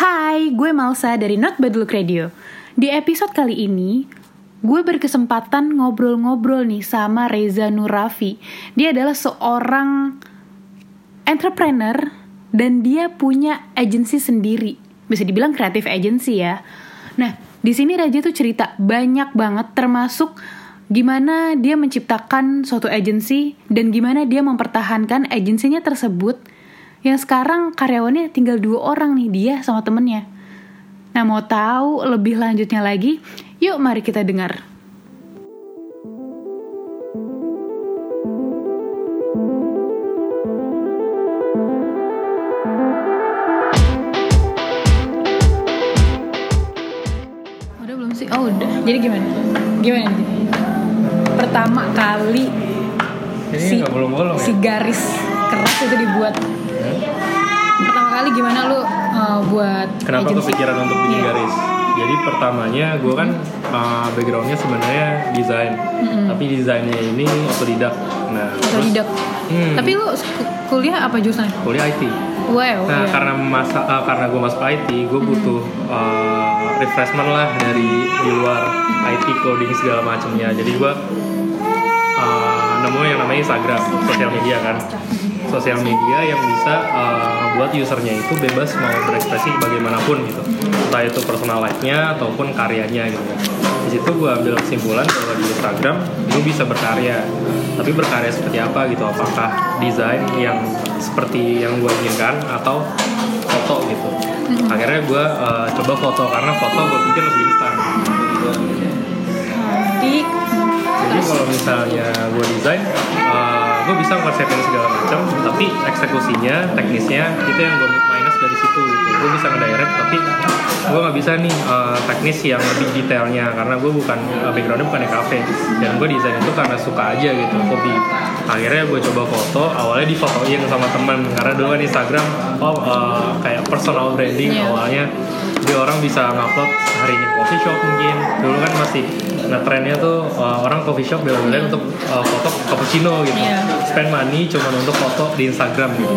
Hai, gue Malsa dari Not Bad Look Radio. Di episode kali ini, gue berkesempatan ngobrol-ngobrol nih sama Reza Nurafi. Dia adalah seorang entrepreneur dan dia punya agensi sendiri. Bisa dibilang kreatif agency ya. Nah, di sini Raja tuh cerita banyak banget termasuk gimana dia menciptakan suatu agensi dan gimana dia mempertahankan agensinya tersebut yang sekarang karyawannya tinggal dua orang nih dia sama temennya. Nah mau tahu lebih lanjutnya lagi, yuk mari kita dengar. Udah belum sih? Oh udah. Jadi gimana? Gimana nih? Pertama kali Ini si, nggak bolong-bolong ya? si garis keras itu dibuat. Kali gimana lu uh, buat Kenapa agency? kepikiran untuk bikin Iya. garis? Jadi pertamanya gue kan uh, backgroundnya sebenarnya desain, tapi desainnya ini otodidak. Nah, terus Otodidak. Hmm. Tapi lu ku- kuliah apa jurusannya? kuliah IT. Wow. Nah, iya. karena masa uh, karena gue masuk IT, gue butuh uh, refreshment lah dari di luar IT coding segala macamnya. Jadi gue uh, nemu yang namanya Instagram, sosial media kan. Sosial media yang bisa uh, buat usernya itu bebas mau berekspresi bagaimanapun gitu. Entah itu personal life-nya ataupun karyanya gitu. Di situ gue ambil kesimpulan bahwa di Instagram gue bisa berkarya. Tapi berkarya seperti apa gitu? Apakah desain yang seperti yang gue inginkan atau foto gitu? Akhirnya gue uh, coba foto karena foto gue pikir lebih instan. Jadi kalau misalnya gue desain, gue bisa konsepin segala macam, tapi eksekusinya, teknisnya itu yang gue minus dari situ gitu. Gue bisa ngedirect, tapi gue nggak bisa nih uh, teknis yang lebih detailnya. Karena gue bukan uh, backgroundnya bukan di cafe dan gue desain itu karena suka aja gitu, hobi. Akhirnya gue coba foto, awalnya difotoin sama temen. Karena dulu kan Instagram, oh uh, kayak personal branding Iya. awalnya. Dia orang bisa ngupload hari ini coffee shop mungkin. Dulu kan masih nah trennya tuh uh, orang coffee shop bela-belain untuk uh, foto cappuccino gitu. Iya. spend money cuma untuk foto di Instagram gitu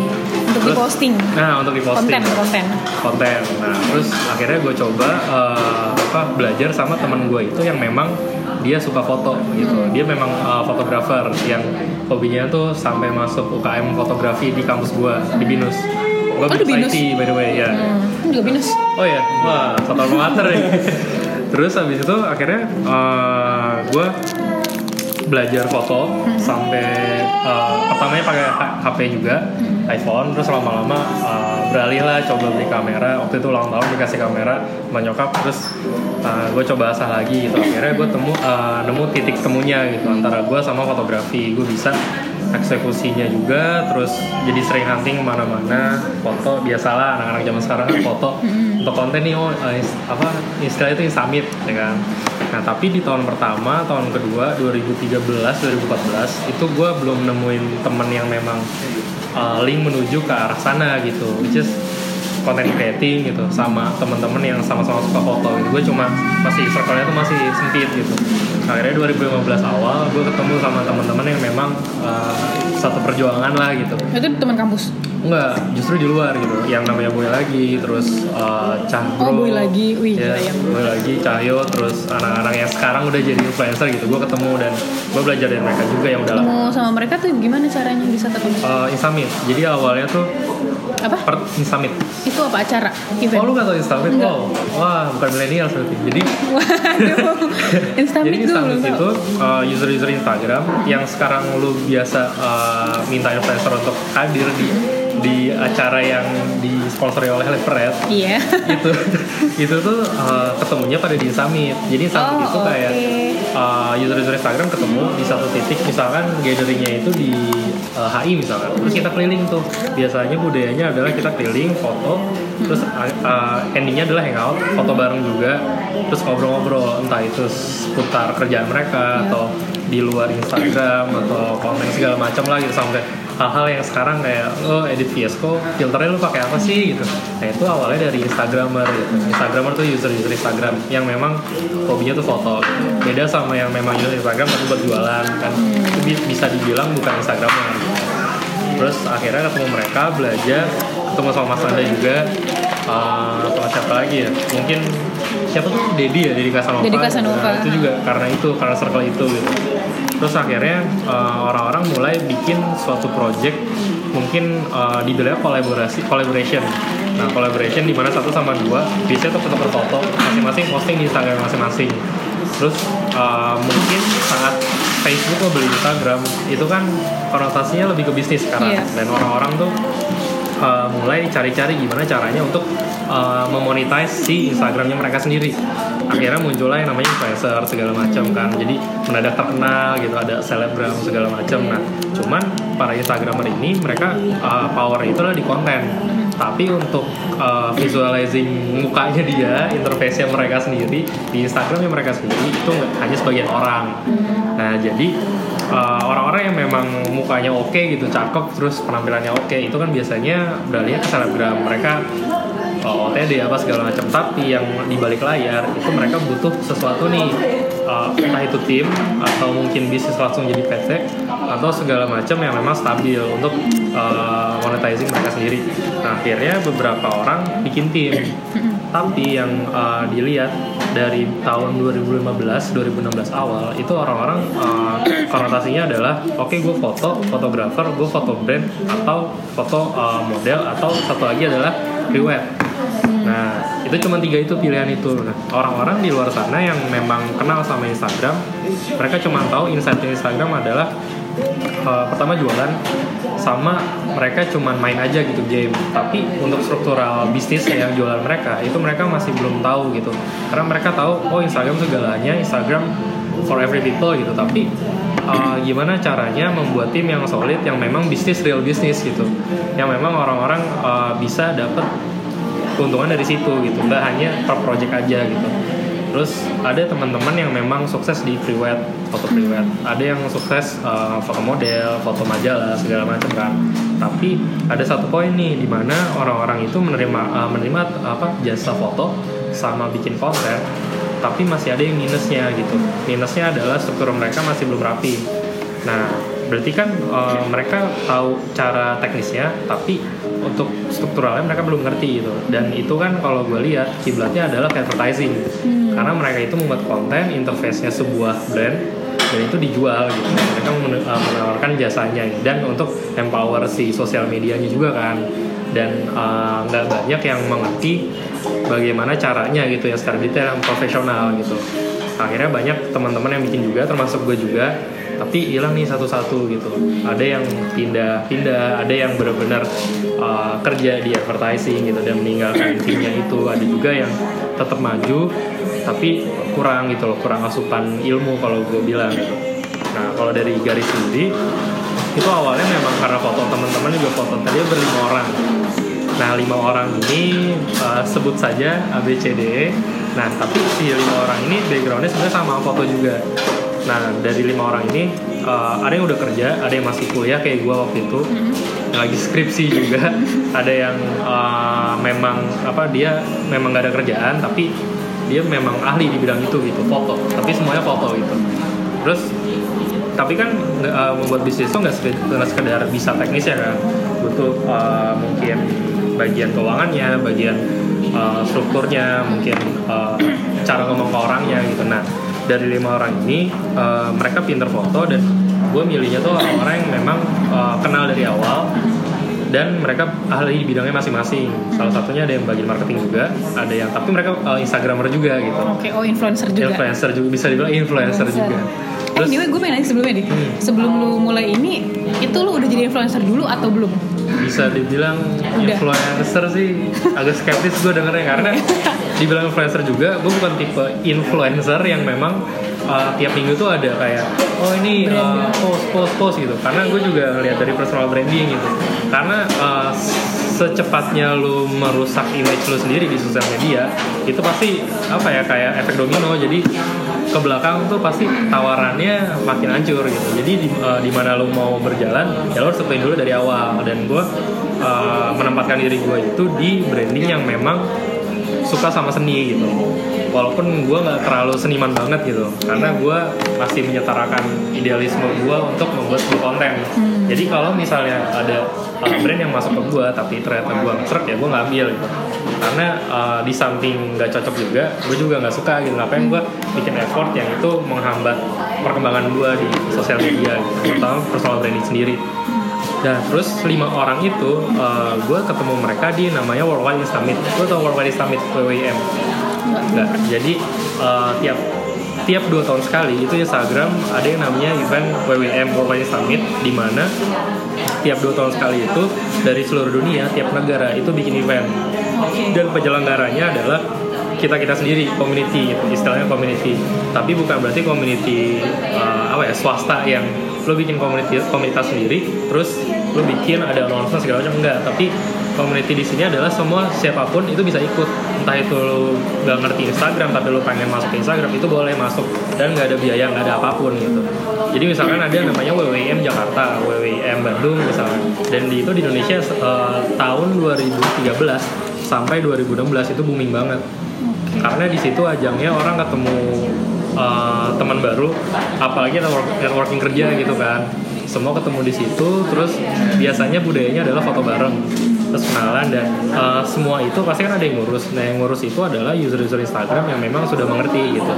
Untuk Terus- diposting. nah untuk diposting Konten, konten. konten nah terus akhirnya gue coba uh, apa belajar sama teman gue itu yang memang dia suka foto gitu Hmm. dia memang uh, fotografer yang hobinya tuh sampai masuk UKM fotografi di kampus gue di binus gue Oh, di Binus? IT by the way ya Hmm, juga binus. Oh ya, wah satu alma mater ya. Terus habis itu akhirnya gue belajar foto sampai uh, pertamanya pakai HP juga iPhone terus lama-lama uh, beralih lah coba beli kamera. Waktu itu ulang tahun dikasih kamera sama nyokap terus gue coba asah lagi gitu. Akhirnya gue temu uh, nemu titik temunya gitu antara gue sama fotografi. Gue bisa eksekusinya juga terus jadi sering hunting ke mana-mana. Foto biasalah anak-anak zaman sekarang kan foto untuk konten nih oh eh, is- apa istilahnya itu summit ya kan? Nah tapi di tahun pertama tahun kedua 2013 2014 itu gue belum nemuin temen yang memang eh, link menuju ke arah sana gitu which is content creating gitu sama teman-teman yang sama-sama suka foto gitu. Gue cuma masih circle-nya tuh masih sempit gitu. Akhirnya 2015 awal gue ketemu sama teman-teman yang memang uh, satu perjuangan lah gitu. Itu teman kampus. Enggak justru di luar gitu yang namanya Boy lagi terus uh, Cahbro Oh, Boy lagi. Wih, ya, gila ya. Boy lagi Cahyo terus anak-anak yang sekarang udah jadi influencer gitu gue ketemu dan gue belajar dari mereka juga yang udah Ketemu sama mereka tuh gimana caranya bisa ketemu? uh, Insamit jadi awalnya tuh Apa? per Insamit Itu apa acara? Oh Event? lu gak tau Instamit? Enggak. Wow, wah bukan milenial berarti. Jadi Waduh. Instamit jadi. Instamit itu uh, user-user Instagram yang sekarang lu biasa uh, minta influencer untuk hadir di di acara yang disponsori oleh Red Iya. itu itu tuh uh, ketemunya pada di Summit. Jadi Summit Oh, itu kayak oke. uh, user-user Instagram ketemu di satu titik misalkan gatheringnya itu di uh, HI misalkan. Terus kita keliling tuh. Biasanya budayanya adalah kita keliling foto terus uh, endingnya adalah hangout, foto bareng juga, terus ngobrol-ngobrol entah itu seputar kerjaan mereka Iya. atau di luar Instagram atau konten segala macam lah gitu. Sampai hal-hal yang sekarang kayak lo edit Fiesco filternya lo pakai apa sih? gitu. Nah itu awalnya dari Instagramer gitu. Instagramer tuh user-user Instagram yang memang hobinya tuh foto. Beda sama yang memang user Instagram tapi buat jualan kan. Itu bi- bisa dibilang bukan Instagramer. Terus akhirnya ketemu mereka belajar ketemu sama Mas Nanda juga uh, teman siapa lagi ya? Mungkin siapa tuh? Dedi ya Dedi Casanova. Dedi Casanova. Nah, itu juga karena itu karena circle itu gitu. Terus akhirnya eh, orang-orang mulai bikin suatu project mungkin uh, di bilangnya kolaborasi collaboration. Nah collaboration di mana satu sama dua biasanya tuh foto foto masing-masing posting di Instagram masing-masing. Terus uh, mungkin saat Facebook mau beli Instagram itu kan konotasinya lebih ke bisnis sekarang. Iya. dan orang-orang tuh uh, mulai cari-cari gimana caranya untuk uh, memonetize si Instagramnya mereka sendiri. Akhirnya muncullah yang namanya influencer segala macam kan. Jadi mendadak terkenal gitu ada selebgram segala macam. Nah cuman para instagramer ini mereka uh, power itu adalah di konten tapi untuk uh, visualizing mukanya dia interface mereka sendiri di Instagramnya mereka sendiri itu hanya sebagian orang. Nah jadi uh, orang-orang yang memang mukanya oke gitu cakep terus penampilannya oke itu kan biasanya beralih ke selebgram. Mereka uh, OTD apa segala macam. Tapi yang di balik layar itu mereka butuh sesuatu nih. Uh, entah itu tim atau mungkin bisnis langsung jadi PT atau segala macam yang memang stabil untuk uh, monetizing mereka sendiri. Nah akhirnya beberapa orang bikin tim. Tapi yang uh, dilihat dari tahun 2015 2016 awal itu orang-orang uh, konotasinya adalah oke gue foto fotografer gue foto brand atau foto uh, model atau satu lagi adalah rewet nah itu cuma tiga itu pilihan itu. Nah orang-orang di luar sana yang memang kenal sama Instagram mereka cuma tahu insight Instagram adalah uh, pertama jualan sama mereka cuman main aja gitu game. Tapi untuk struktural bisnis yang jualan mereka itu mereka masih belum tahu gitu. Karena mereka tahu oh Instagram segalanya Instagram for every people gitu. Tapi uh, gimana caranya membuat tim yang solid yang memang bisnis real bisnis gitu. Yang memang orang-orang uh, bisa dapat keuntungan dari situ gitu. Nggak hanya per project aja gitu. Terus ada teman-teman yang memang sukses di prewed foto prewed ada yang sukses uh, foto model foto majalah segala macam kan. Tapi ada satu poin nih di mana orang-orang itu menerima uh, menerima apa jasa foto sama bikin konten tapi masih ada yang minusnya gitu. Minusnya adalah struktur mereka masih belum rapi. Nah berarti kan uh, mereka tahu cara teknisnya tapi untuk strukturalnya mereka belum ngerti gitu. Dan itu kan kalau gue lihat kiblatnya adalah advertising. Karena mereka itu membuat konten interface-nya sebuah brand dan itu dijual gitu. Mereka uh, menawarkan jasanya. Dan untuk empower si sosial medianya juga kan. Dan uh, nggak banyak yang mengerti bagaimana caranya gitu ya secara detail yang profesional gitu. Akhirnya banyak teman-teman yang bikin juga termasuk gue juga tapi hilang nih satu-satu gitu. Ada yang pindah-pindah ada yang benar-benar uh, kerja di advertising gitu dan meninggalkan timnya itu. Ada juga yang tetap maju tapi kurang gitu loh kurang asupan ilmu kalau gue bilang gitu. Nah kalau dari garis sendiri itu awalnya memang karena foto teman-teman juga foto tadi berlima orang Nah lima orang ini uh, sebut saja ABCD. Nah tapi si lima orang ini backgroundnya sebenarnya sama foto juga. Nah dari lima orang ini uh, ada yang udah kerja, ada yang masih kuliah kayak gue waktu itu, yang lagi skripsi juga, ada yang uh, memang apa dia memang gak ada kerjaan tapi dia memang ahli di bidang itu gitu foto. Tapi semuanya foto gitu. Terus tapi kan uh, membuat bisnis itu nggak sekedar, bisa teknis ya kan butuh uh, mungkin bagian keuangannya bagian uh, strukturnya mungkin uh, cara ngomong ke orangnya gitu nah dari lima orang ini uh, mereka pinter foto dan gue milihnya tuh orang-orang yang memang uh, kenal dari awal dan mereka ahli di bidangnya masing-masing salah satunya ada yang bagian marketing juga ada yang tapi mereka uh, instagramer juga gitu Oke, oh influencer juga. influencer juga bisa dibilang influencer, juga Eh, anyway, gue pengen nanya sebelumnya deh. Hmm. Sebelum lu mulai ini, itu lu udah jadi influencer dulu atau belum? Bisa dibilang Udah. influencer sih. Agak skeptis gue dengernya karena dibilang influencer juga gue bukan tipe influencer yang memang uh, tiap minggu tuh ada kayak oh ini uh, post post post gitu. Karena gue juga ngeliat dari personal branding gitu. Karena uh, secepatnya lu merusak image lu sendiri di sosial media itu pasti apa ya kayak efek domino. Jadi ke belakang tuh pasti tawarannya makin hancur gitu. Jadi di, uh, di mana lu mau berjalan ya lu harus tentuin dulu dari awal. Dan gue uh, menempatkan diri gue itu di branding yang memang suka sama seni gitu. Walaupun gue nggak terlalu seniman banget gitu karena gue masih menyetarakan idealisme gue untuk membuat sebuah konten. Jadi kalau misalnya ada uh, brand yang masuk ke gue tapi ternyata gue ngesrek ya gue nggak ambil gitu karena uh, di samping nggak cocok juga gue juga nggak suka gitu ngapain gue bikin effort yang itu menghambat perkembangan gue di sosial media gitu terutama personal branding sendiri Nah, terus lima orang itu uh, gue ketemu mereka di namanya Worldwide Summit. Gue tau Worldwide Summit WWM? Enggak. Jadi uh, tiap tiap dua tahun sekali itu Instagram ada yang namanya event WWM Worldwide Summit di mana tiap dua tahun sekali itu dari seluruh dunia tiap negara itu bikin event dan penyelenggaranya adalah kita kita sendiri community gitu istilahnya community. Tapi bukan berarti community uh, apa ya swasta yang lo bikin komunitas komunitas sendiri terus lo bikin ada announcement segala macam enggak. Tapi community di sini adalah semua siapa pun itu bisa ikut. Entah itu lo nggak ngerti Instagram tapi lo pengen masuk ke Instagram itu boleh masuk. Dan nggak ada biaya nggak ada apa pun gitu. Jadi misalkan ada namanya WWM Jakarta WWM Bandung misalnya dan di itu di Indonesia uh, tahun 2013 sampai 2016 itu booming banget. Karena di situ ajangnya orang ketemu uh, teman baru apalagi networking kerja gitu kan. Semua ketemu di situ terus biasanya budayanya adalah foto bareng terus kenalan dan uh, semua itu pasti kan ada yang ngurus. Nah yang ngurus itu adalah user-user Instagram yang memang sudah mengerti gitu.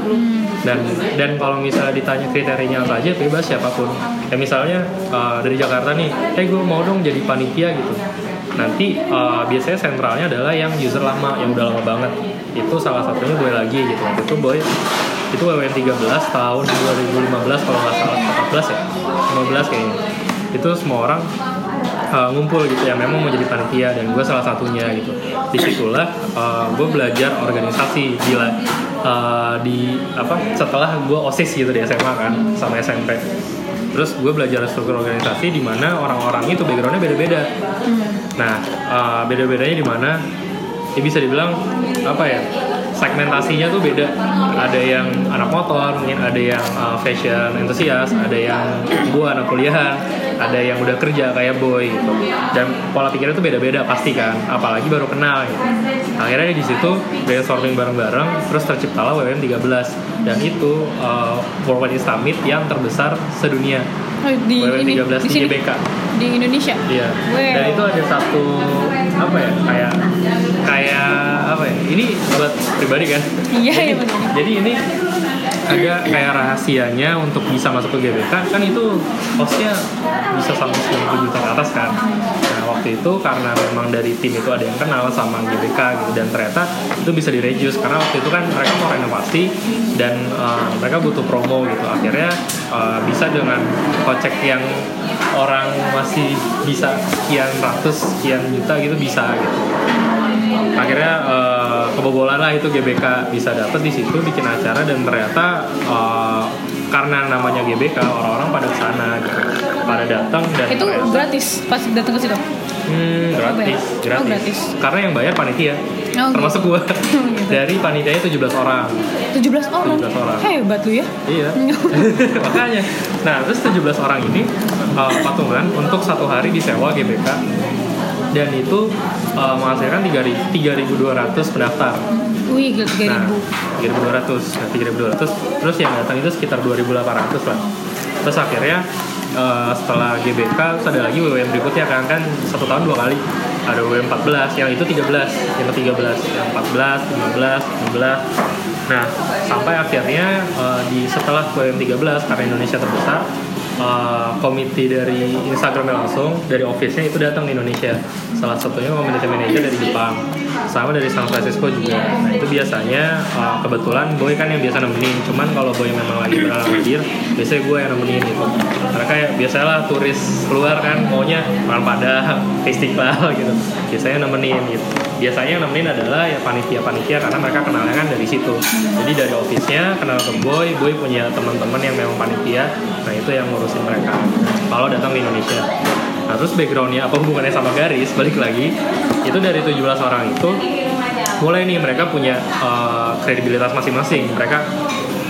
Dan dan kalau misalnya ditanya kriterianya apa aja bebas siapa pun. Ya misalnya uh, dari Jakarta nih eh gue mau dong jadi panitia gitu nanti uh, biasanya sentralnya adalah yang user lama yang udah lama banget. Itu salah satunya boy lagi gitu. Waktu itu boy itu WWN 13 tahun 2015 kalau nggak salah 14 ya? 15 kayaknya. Itu semua orang uh, ngumpul gitu ya. Memang mau jadi panitia dan gue salah satunya gitu. Di situlah uh, gue belajar organisasi. Gila uh, di apa setelah gue osis gitu di SMA kan sama SMP terus gue belajar struktur organisasi di mana orang-orang itu backgroundnya beda-beda nah uh, beda-bedanya di mana? Ya bisa dibilang apa ya segmentasinya tuh beda. Ada yang anak motor mungkin ada yang uh, fashion enthusiast ada yang gua anak kuliahan ada yang udah kerja kayak boy gitu. Dan pola pikirnya tuh beda-beda pasti kan apalagi baru kenal gitu. Akhirnya di situ brainstorming bareng-bareng terus terciptalah WWM 13 dan itu uh, World Wide Summit yang terbesar sedunia Oh, di ini 13 di di sini GBK di Indonesia. Iya. Wow. Dan itu ada satu apa ya kayak kayak apa ya? Ini buat pribadi kan? Iya, iya. Jadi ini ada kayak rahasianya untuk bisa masuk ke GBK kan itu hostnya bisa sampai 90 juta ke atas kan. Nah waktu itu karena memang dari tim itu ada yang kenal sama GBK gitu dan ternyata itu bisa direduce. Karena waktu itu kan mereka mau renovasi dan uh, mereka butuh promo gitu. Akhirnya uh, bisa dengan kocek yang orang masih bisa sekian ratus sekian juta gitu bisa gitu. Akhirnya eh, kebobolan lah itu GBK bisa dapet di situ bikin acara dan ternyata eh, karena namanya GBK orang-orang pada ke sana gitu pada datang dan Itu ternyata- gratis pas datang ke situ. Hmm, gratis, Oh, gratis. gratis. Karena yang bayar panitia. Oh, Termasuk gua. Dari panitianya 17 orang. 17 orang. 17 orang. Hebat lu ya. Iya. Makanya. Nah, terus 17 orang ini uh, patungan untuk satu hari disewa GBK dan itu uh, menghasilkan 3.200 pendaftar. Wih, gila 3000. Nah, 3.200. Nah, 3.200. Terus yang datang itu sekitar 2.800 lah. Terus akhirnya eh, setelah GBK terus ada lagi WWM berikutnya kan kan satu tahun dua kali ada WWM 14 yang itu 13 yang ke 13 yang 14 15 16 nah sampai akhirnya eh, di setelah WWM 13 karena Indonesia terbesar eh, komite dari Instagramnya langsung dari office-nya itu datang di Indonesia. Salah satunya community manager dari Jepang. Sama dari San Francisco juga. Nah itu biasanya uh, kebetulan boy kan yang biasa nemenin. Cuman kalau boy memang lagi berhalangan hadir biasanya gue yang nemenin gitu. Karena kayak biasalah turis keluar kan maunya makan padang istiqlal gitu. Biasanya nemenin gitu biasanya yang nemenin adalah ya panitia-panitia karena mereka kenalnya kan dari situ. Jadi dari office-nya kenal ke boy boy punya teman-teman yang memang panitia nah itu yang ngurusin mereka. Kalau datang ke Indonesia. Nah terus backgroundnya apa hubungannya sama garis balik lagi itu dari 17 orang itu mulai nih mereka punya uh, kredibilitas masing-masing. Mereka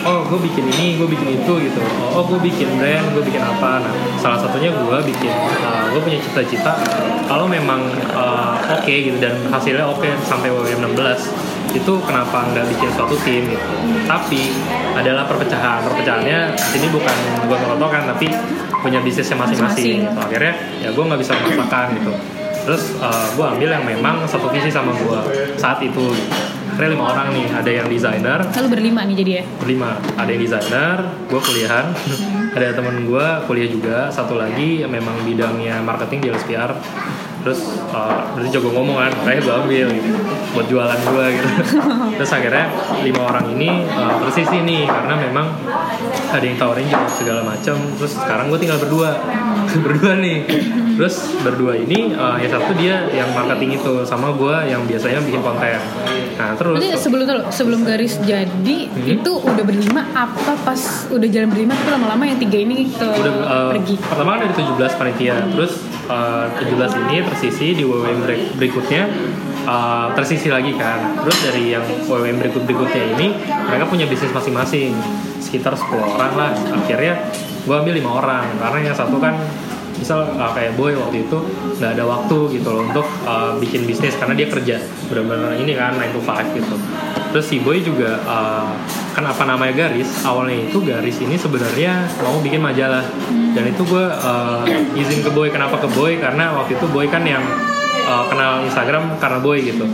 oh gue bikin ini gue bikin itu gitu. Oh, gue bikin brand gue bikin apa. Nah salah satunya gue bikin uh, gue punya cita-cita kalau memang uh, oke gitu dan hasilnya oke sampai WWM 16 itu kenapa nggak bikin suatu tim gitu. Tapi adalah perpecahan. Perpecahannya ini bukan gue kan tapi punya bisnisnya masing-masing gitu. Akhirnya ya gue nggak bisa memaksakan gitu. Terus gue ambil yang memang satu visi sama gue saat itu akhirnya lima orang nih ada yang desainer. Lalu berlima nih jadi ya? berlima. Ada yang desainer gue kuliahan. Ada temen gue kuliah juga. Satu lagi yang memang bidangnya marketing di LSPR terus uh, berarti jago ngomong kan? Makanya gue ambil gitu. Buat jualan gue gitu. Terus akhirnya lima orang ini uh, tersisi nih. Karena memang ada yang tawarin segala macam terus sekarang gue tinggal berdua berdua nih. Terus berdua ini uh, yang satu dia yang marketing itu sama gue yang biasanya bikin konten. Nah terus Berarti sebelum sebelum garis jadi Hmm. itu udah berlima apa pas udah jalan berlima tapi lama-lama yang tiga ini ke udah uh, pergi? pertama kan dari 17 panitia. Terus uh, 17 ini tersisi di WWM break- berikutnya uh, tersisi lagi kan. Terus dari yang WWM berikut berikutnya ini mereka punya bisnis masing-masing. Sekitar 10 orang lah. Akhirnya gue ambil lima orang. Karena yang satu kan misal uh, kayak boy waktu itu nggak ada waktu gitu loh untuk uh, bikin bisnis karena dia kerja. Benar-benar ini kan 9 to 5 gitu. Terus si boy juga uh, kan apa namanya garis awalnya itu garis ini sebenarnya mau bikin majalah. Dan itu gue uh, izin ke boy. Kenapa ke boy? Karena waktu itu boy kan yang uh, kenal Instagram karena boy gitu.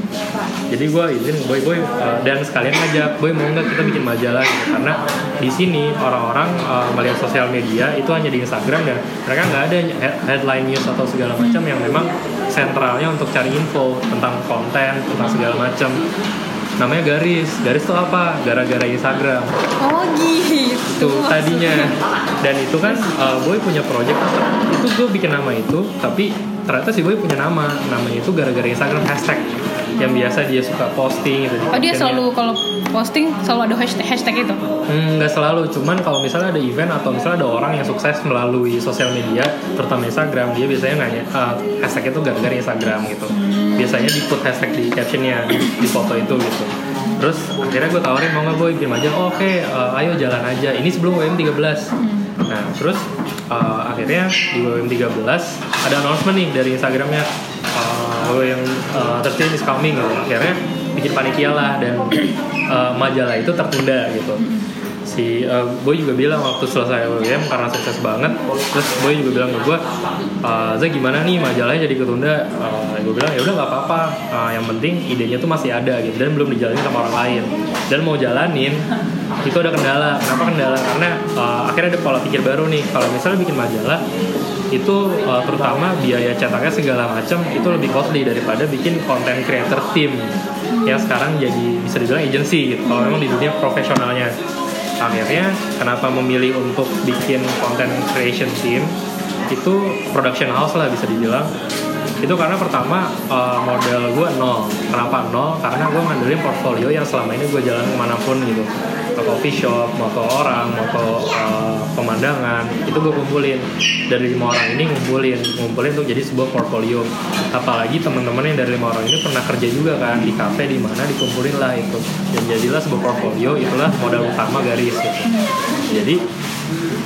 Jadi gue izin boy boy uh, dan sekalian ngajak boy mau nggak kita bikin majalah? gitu. Karena di sini orang-orang uh, melihat sosial media itu hanya di Instagram dan mereka nggak ada he- headline news atau segala macam yang memang sentralnya untuk cari info tentang konten tentang segala macam. Namanya garis. Garis itu apa? Gara-gara Instagram. Oh gitu. itu tadinya. Dan itu kan uh, boy punya project. Itu gue bikin nama itu tapi ternyata si boy punya nama namanya itu gara-gara Instagram hashtag yang biasa dia suka posting gitu Oh dia selalu kalau posting selalu ada hashtag, hashtag itu. Hmm, nggak selalu, cuman kalau misalnya ada event atau misalnya ada orang yang sukses melalui sosial media, terutama Instagram, dia biasanya nanya uh, hashtag itu gara-gara Instagram gitu. Biasanya di put hashtag di captionnya di, di foto itu gitu. Terus akhirnya gue tawarin mau nggak gue bikin aja, oh, oke, uh, ayo jalan aja. Ini sebelum WM 13. Nah terus uh, akhirnya di WM 13 ada announcement nih dari Instagramnya uh, yang uh, 13 is coming gitu. Akhirnya bikin panitia lah dan uh, majalah itu tertunda gitu si uh, Boy juga bilang waktu selesai WM karena sukses banget. Terus Boy juga bilang ke gue uh, gimana nih? Majalahnya jadi ketunda. Uh, gue bilang ya udah nggak apa-apa. Uh, yang penting idenya tuh masih ada gitu dan belum dijalanin sama orang lain. Dan mau jalanin itu ada kendala. Kenapa kendala? Karena uh, akhirnya ada pola pikir baru nih. Kalau misalnya bikin majalah itu uh, terutama biaya cetaknya segala macam itu lebih costly daripada bikin content creator team yang sekarang jadi bisa dibilang agency gitu. Kalau memang di dunia profesionalnya akhirnya kenapa memilih untuk bikin content creation team itu production house lah bisa dibilang itu karena pertama uh, modal gue nol. Kenapa nol? Karena gue ngandelin portfolio yang selama ini gue jalan ke mana pun gitu. Ke coffee shop moto orang moto uh, pemandangan itu gue kumpulin. Dari lima orang ini ngumpulin ngumpulin untuk jadi sebuah portfolio. Apalagi teman-teman yang dari lima orang ini pernah kerja juga kan di kafe di mana dikumpulin lah itu. Dan jadilah sebuah portfolio itulah modal utama garis gitu. Jadi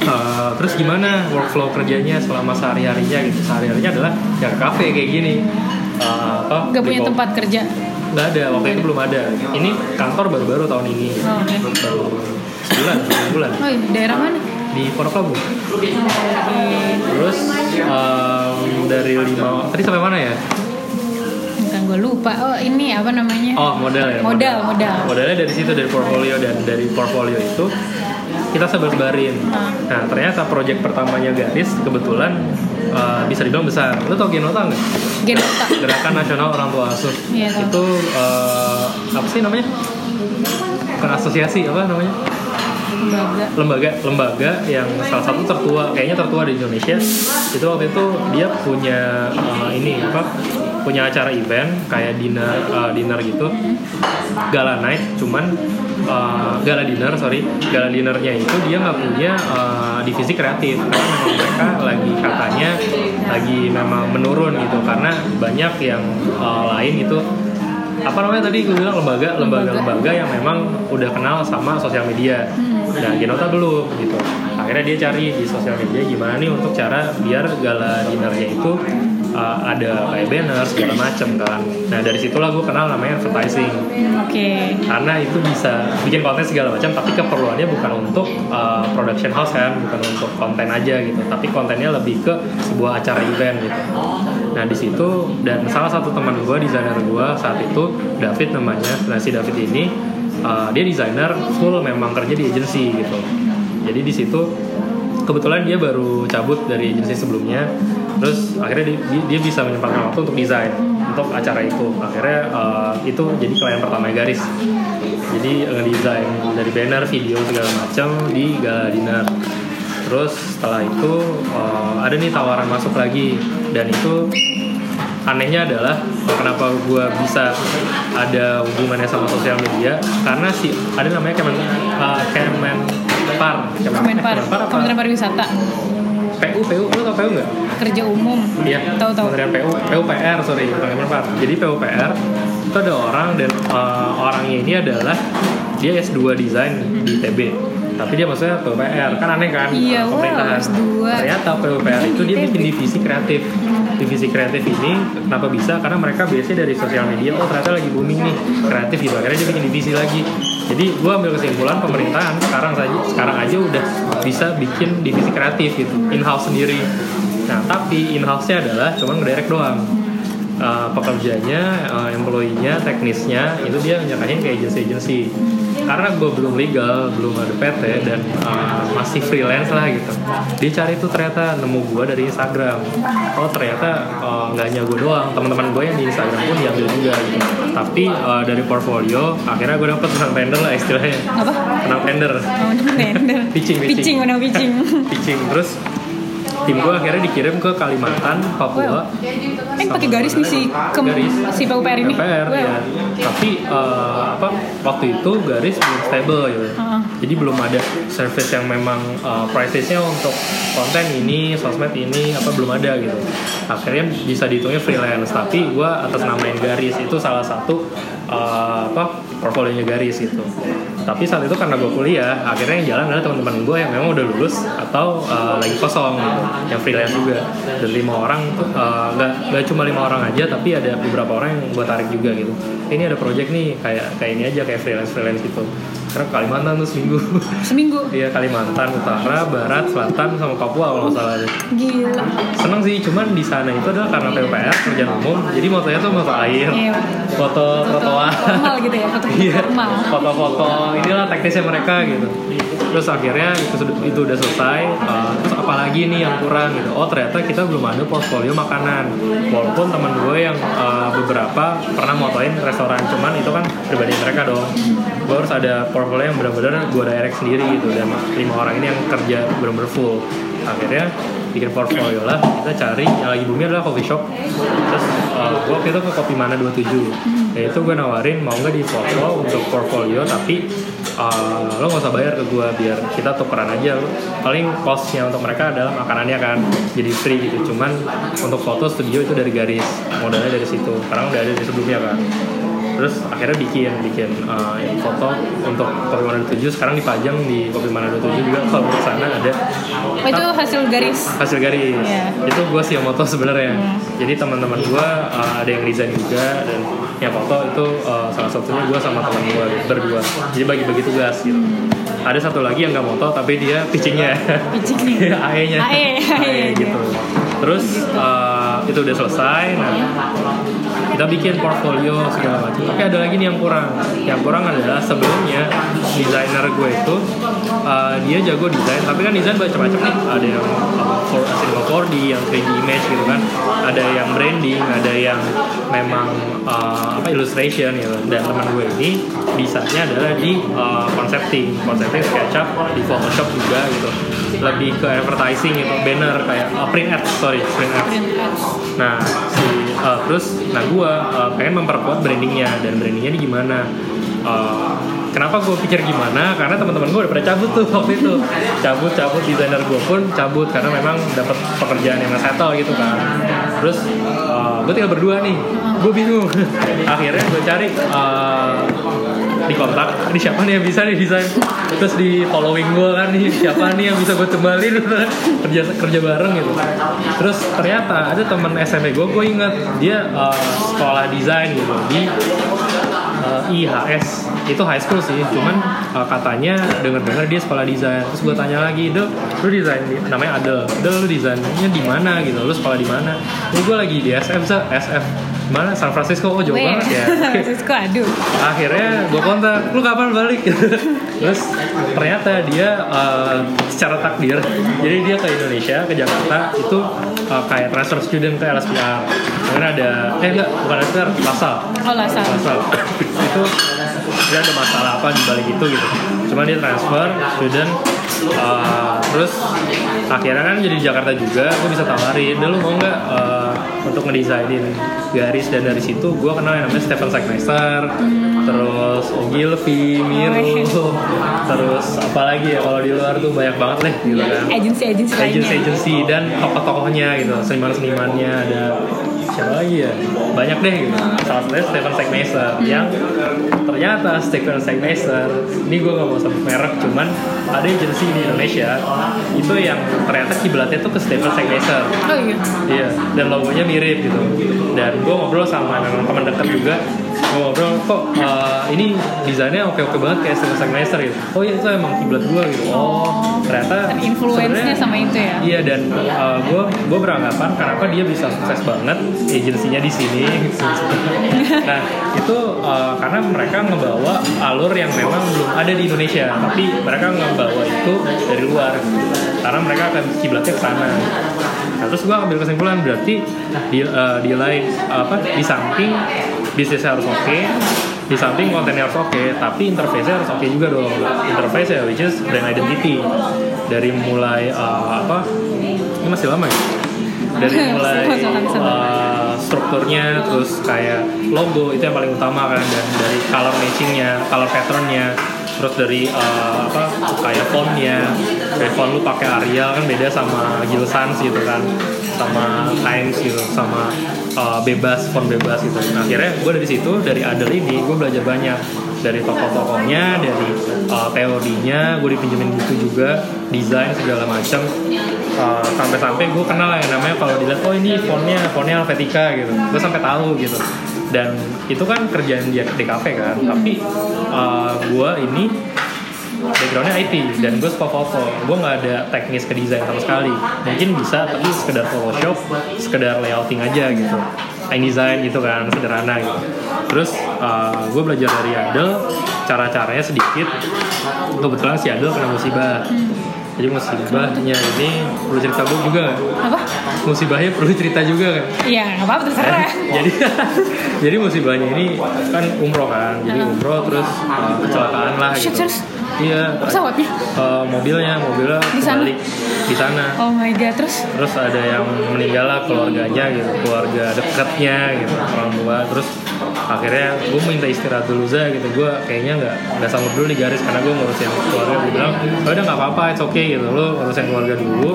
Uh, terus gimana workflow kerjanya selama sehari harinya gitu sehari harinya adalah ya ke kafe kayak gini uh, apa Gak beli punya tempat kerja. nggak ada waktu itu belum ada ini kantor baru-baru tahun ini Oh, oke. baru sebulan bulan Oh daerah mana? di Pondok Labu terus um, dari lima tadi sampai mana ya Bukan gue lupa. Oh ini apa namanya? oh modal ya Modal, modal. modalnya dari situ dari portfolio dan dari portfolio itu kita sebar-sebarin. Ah. nah ternyata project pertamanya garis kebetulan uh, bisa dibilang besar. Lu tau Genota nggak? Genota. Gerakan Nasional Orang Tua Asuh. Tahu. itu uh, apa sih namanya? Bukan asosiasi apa namanya? Lembaga. lembaga lembaga yang salah satu tertua kayaknya tertua di Indonesia. Itu waktu itu dia punya uh, ini apa? Punya acara event kayak dinner uh, dinner gitu. Gala night cuman uh, gala dinner sorry. Gala dinnernya itu dia nggak punya uh, divisi kreatif. Karena memang mereka lagi katanya lagi memang menurun gitu. Karena banyak yang uh, lain itu apa namanya tadi gue bilang lembaga lembaga lembaga. yang memang udah kenal sama sosial media. Nah Genota belum gitu. Akhirnya dia cari di sosial media gimana nih untuk cara biar gala dinernya itu uh, ada kayak banner segala macem kan. Nah dari situlah gue kenal namanya advertising. Oke. karena itu bisa bikin konten segala macam tapi keperluannya bukan untuk uh, production house kan bukan untuk konten aja gitu. Tapi kontennya lebih ke sebuah acara event gitu. Nah di situ dan salah satu teman gue desainer gue saat itu David namanya nah si David ini uh, dia desainer full memang kerja di agency gitu. Jadi di situ kebetulan dia baru cabut dari agency sebelumnya terus akhirnya dia, dia- bisa menyempatkan waktu untuk desain untuk acara itu. Akhirnya uh, itu jadi klien pertama garis. Jadi ngedesain dari banner video segala macam di gala dinner. Terus setelah itu uh, ada nih tawaran masuk lagi. Dan itu anehnya adalah kenapa gue bisa ada hubungannya sama sosial media? Karena si ada namanya Kemen uh, Kemenpar. Kemenpar, Kemenpar apa? Kementerian Pariwisata, PU PU lu tau PU nggak? kerja umum. Iya, Tahu tahu. Kementerian PU, PUPR, sorry, bukan Kemenpar. Jadi PUPR itu ada orang dan uh, orangnya ini adalah dia S2 desain di TB. Tapi dia maksudnya PUPR, kan aneh kan? Iya, wow, pemerintahan. S2. Ternyata PUPR itu dia bikin divisi kreatif. Divisi kreatif ini kenapa bisa? Karena mereka biasanya dari sosial media, oh ternyata lagi booming nih kreatif gitu. Akhirnya dia bikin divisi lagi. Jadi gue ambil kesimpulan pemerintahan sekarang saja sekarang aja udah bisa bikin divisi kreatif gitu, in house sendiri. Nah, tapi in-house-nya adalah cuman ngedirect doang. Uh, pekerjanya, uh, employee-nya, teknisnya itu dia nyerahin ke agency-agency. Karena gue belum legal, belum ada PT dan uh, masih freelance lah gitu. Dia cari tuh ternyata nemu gue dari Instagram. Oh ternyata uh, nggak hanya gue doang, teman-teman gue yang di Instagram pun diambil juga gitu. Tapi uh, dari portfolio, akhirnya gue dapet menang tender lah istilahnya. Apa? Menang tender, Oh, tender. Pitching, pitching. Pitching, menang pitching. pitching. Terus tim gue akhirnya dikirim ke Kalimantan, Papua. Eh pakai garis nih si kem, Garis. si PUPR ini. PPR Wow. ya. Tapi eh, apa waktu itu garis belum stable gitu. Heeh. Jadi belum ada service yang memang uh, price-nya untuk konten ini, sosmed ini apa belum ada gitu. Akhirnya bisa dihitungnya freelance. Tapi gue atas namain garis itu salah satu eh, apa portfolionya garis gitu. Tapi saat itu karena gue kuliah, akhirnya yang jalan adalah teman-teman gue yang memang udah lulus atau uh, lagi kosong gitu, yang freelance juga. Dan lima orang uh, nggak nggak cuma lima orang aja, tapi ada beberapa orang yang gue tarik juga gitu. Ini ada project nih kayak kayak ini aja kayak freelance freelance gitu. Karena Kalimantan tuh seminggu. Seminggu. Iya Kalimantan Utara, Barat, Selatan sama Papua kalau nggak salah. Gila. Seneng sih, cuman di sana itu adalah karena PUPR kerjaan umum, jadi motonya tuh moto air, Iya. foto trotoar. Formal gitu ya, foto Iya, formal. foto-foto inilah teknisnya mereka gitu. Terus akhirnya itu, itu udah selesai. uh, terus apalagi nih yang kurang gitu? Oh ternyata kita belum ada portfolio makanan. Walaupun teman gue yang uh, beberapa pernah motoin restoran, cuman itu kan pribadi mereka dong. Gue harus ada portfolio yang benar-benar gue direct sendiri gitu dan lima orang ini yang kerja benar-benar full. Akhirnya bikin portfolio lah kita cari yang lagi booming adalah coffee shop terus uh, gue waktu itu ke kopi mana 27 ya itu gue nawarin mau nggak di foto untuk portfolio tapi uh, lo nggak usah bayar ke gue biar kita tukeran aja paling costnya untuk mereka adalah makanannya kan jadi free gitu. Cuman untuk foto studio itu dari garis modalnya dari situ. Karena udah ada di sebelumnya kan. Terus akhirnya bikin bikin uh, yang foto untuk kopi mana 27 sekarang dipajang di kopi mana 27 juga. Kalau ke sana ada Oh, itu hasil garis. hasil garis. Iya. itu gue sih yang moto sebenarnya. Hmm. jadi teman-teman gue uh, ada yang desain juga dan yang foto itu uh, salah satunya gue sama teman gue berdua. Jadi bagi-bagi tugas gitu. Ada satu lagi yang nggak moto tapi dia pitchingnya. Pitching. Nih. AE nya AE, AE, gitu. terus uh, itu udah selesai nah kita bikin portfolio segala macam. Tapi ada lagi nih yang kurang. Yang kurang adalah sebelumnya desainer gue itu uh, dia jago desain tapi kan desain macam-macam nih. Ada yang uh, for cinema 4D yang 3D image gitu kan. Ada yang branding ada yang memang uh, apa illustration gitu. Dan teman gue ini bisanya adalah di uh, concepting. Concepting SketchUp di Photoshop juga gitu. Lebih ke advertising gitu. Banner kayak uh, print ads sorry print ads. Nah, si uh, terus nah gue pengen memperkuat brandingnya dan brandingnya ini gimana? Uh, kenapa gue pikir gimana? Karena teman-teman gue udah pada cabut tuh waktu itu, cabut cabut desainer gue pun cabut karena memang dapat pekerjaan yang settle gitu kan. Terus gue tinggal berdua nih, gue bingung. Akhirnya gue cari uh, di kontak. Ini siapa nih yang bisa nih desain? Terus di following gue kan nih siapa nih yang bisa gue cembalin kerja kerja bareng gitu. Terus ternyata ada temen SMP gue gue ingat. Dia uh, sekolah desain gitu di uh, eh, IHS itu high school sih cuman eh, katanya denger-dengar dia sekolah desain. Terus gue tanya lagi Del lu desain namanya Adel. Del lu desainnya di mana gitu? Lu sekolah di mana? Gue lagi di SF. SF mana? San Francisco? Oh jauh banget ya. Oke. Francisco aduh. akhirnya gue kontak lu kapan balik? Terus ternyata dia eh, secara takdir jadi dia ke Indonesia ke Jakarta itu eh, kayak transfer student ke LSPR karena ada eh enggak bukan LSPR Lasal. Oh lah salah. Lasal. Itu dia ada masalah apa di balik itu gitu. Cuman dia transfer student eh, terus akhirnya kan jadi di Jakarta juga gue bisa tawarin. Dulu mau nggak eh, untuk ngedesainin? Garis dan dari situ gue kenal yang namanya Stephen Sackmeister terus Ogilvy, Miro terus apalagi ya kalau di luar tuh banyak banget deh gitu kan. Agensi-agensi lainnya. agency-agency dan tokoh-tokohnya gitu seniman-senimannya ada siapa lagi ya banyak deh gitu salah satunya Stephen Sackmeister yang ternyata Stephen Sackmeister ini gue gak mau sebut merek cuman ada agency di Indonesia itu yang ternyata kiblatnya tuh ke Stephen Sackmeister Oh iya. Iya, dan logonya mirip gitu. Dan gue ngobrol sama memang teman dekat juga. Ngobrol kok eh, ini desainnya oke oke banget kayak Steven Sackmeister gitu. Oh iya itu emang kiblat gue gitu. Oh ternyata Dan influence-nya sama itu ya. Iya dan gue gue beranggapan kenapa dia bisa sukses banget agensinya di sini. nah itu eh, karena mereka ngebawa alur yang memang belum ada di Indonesia, tapi mereka ngebawa itu dari luar. Karena mereka akan kiblatnya ke sana. Nah, terus gue ambil kesimpulan berarti di eh, di lain apa di samping bisnisnya harus oke, di samping kontennya harus oke, tapi interface-nya harus oke juga dong. Interface ya which is brand identity. Dari mulai eh, apa? Ini masih lama ya? Dari mulai eh, strukturnya terus kayak logo itu yang paling utama kan dan dari color matchingnya color patternnya terus dari eh, apa kayak fontnya. Kayak font lu pakai Arial kan beda sama Gill Sans gitu kan sama Times gitu sama eh, bebas font bebas gitu. Nah, akhirnya gue dari situ dari Adel ini gue belajar banyak. Dari tokoh-tokohnya dari eh, teorinya gue dipinjemin buku juga desain segala macam Uh, sampai-sampai gue kenal yang namanya kalau dilihat oh ini fontnya fontnya Helvetica gitu. Gue sampai tahu gitu. Dan itu kan kerjaan dia di kafe kan. Tapi uh, gue ini backgroundnya IT dan gue suka foto gue nggak ada teknis ke desain sama sekali. Mungkin bisa tapi sekedar Photoshop sekedar layouting aja gitu. Design gitu kan sederhana gitu. Terus uh, gue belajar dari Adel cara-caranya sedikit. Kebetulan si Adel kena musibah jadi musibahnya ini perlu cerita gue juga nggak? Apa? musibahnya perlu cerita juga kan Iya, nggak apa-apa terserah. jadi jadi musibahnya ini kan umroh kan jadi umroh terus uh, kecelakaan lah gitu serius? iya Pesawatnya? uh, mobilnya mobilnya Di sana? kebalik di sana Oh my god, terus terus ada yang meninggal lah keluarganya gitu keluarga dekatnya gitu orang tua terus akhirnya gue minta istirahat dulu za gitu. Gue kayaknya nggak nggak sanggup dulu di garis karena gue ngurusin keluarga. Gue bilang "Ya udah nggak apa-apa it's okay gitu. Lo ngurusin keluarga dulu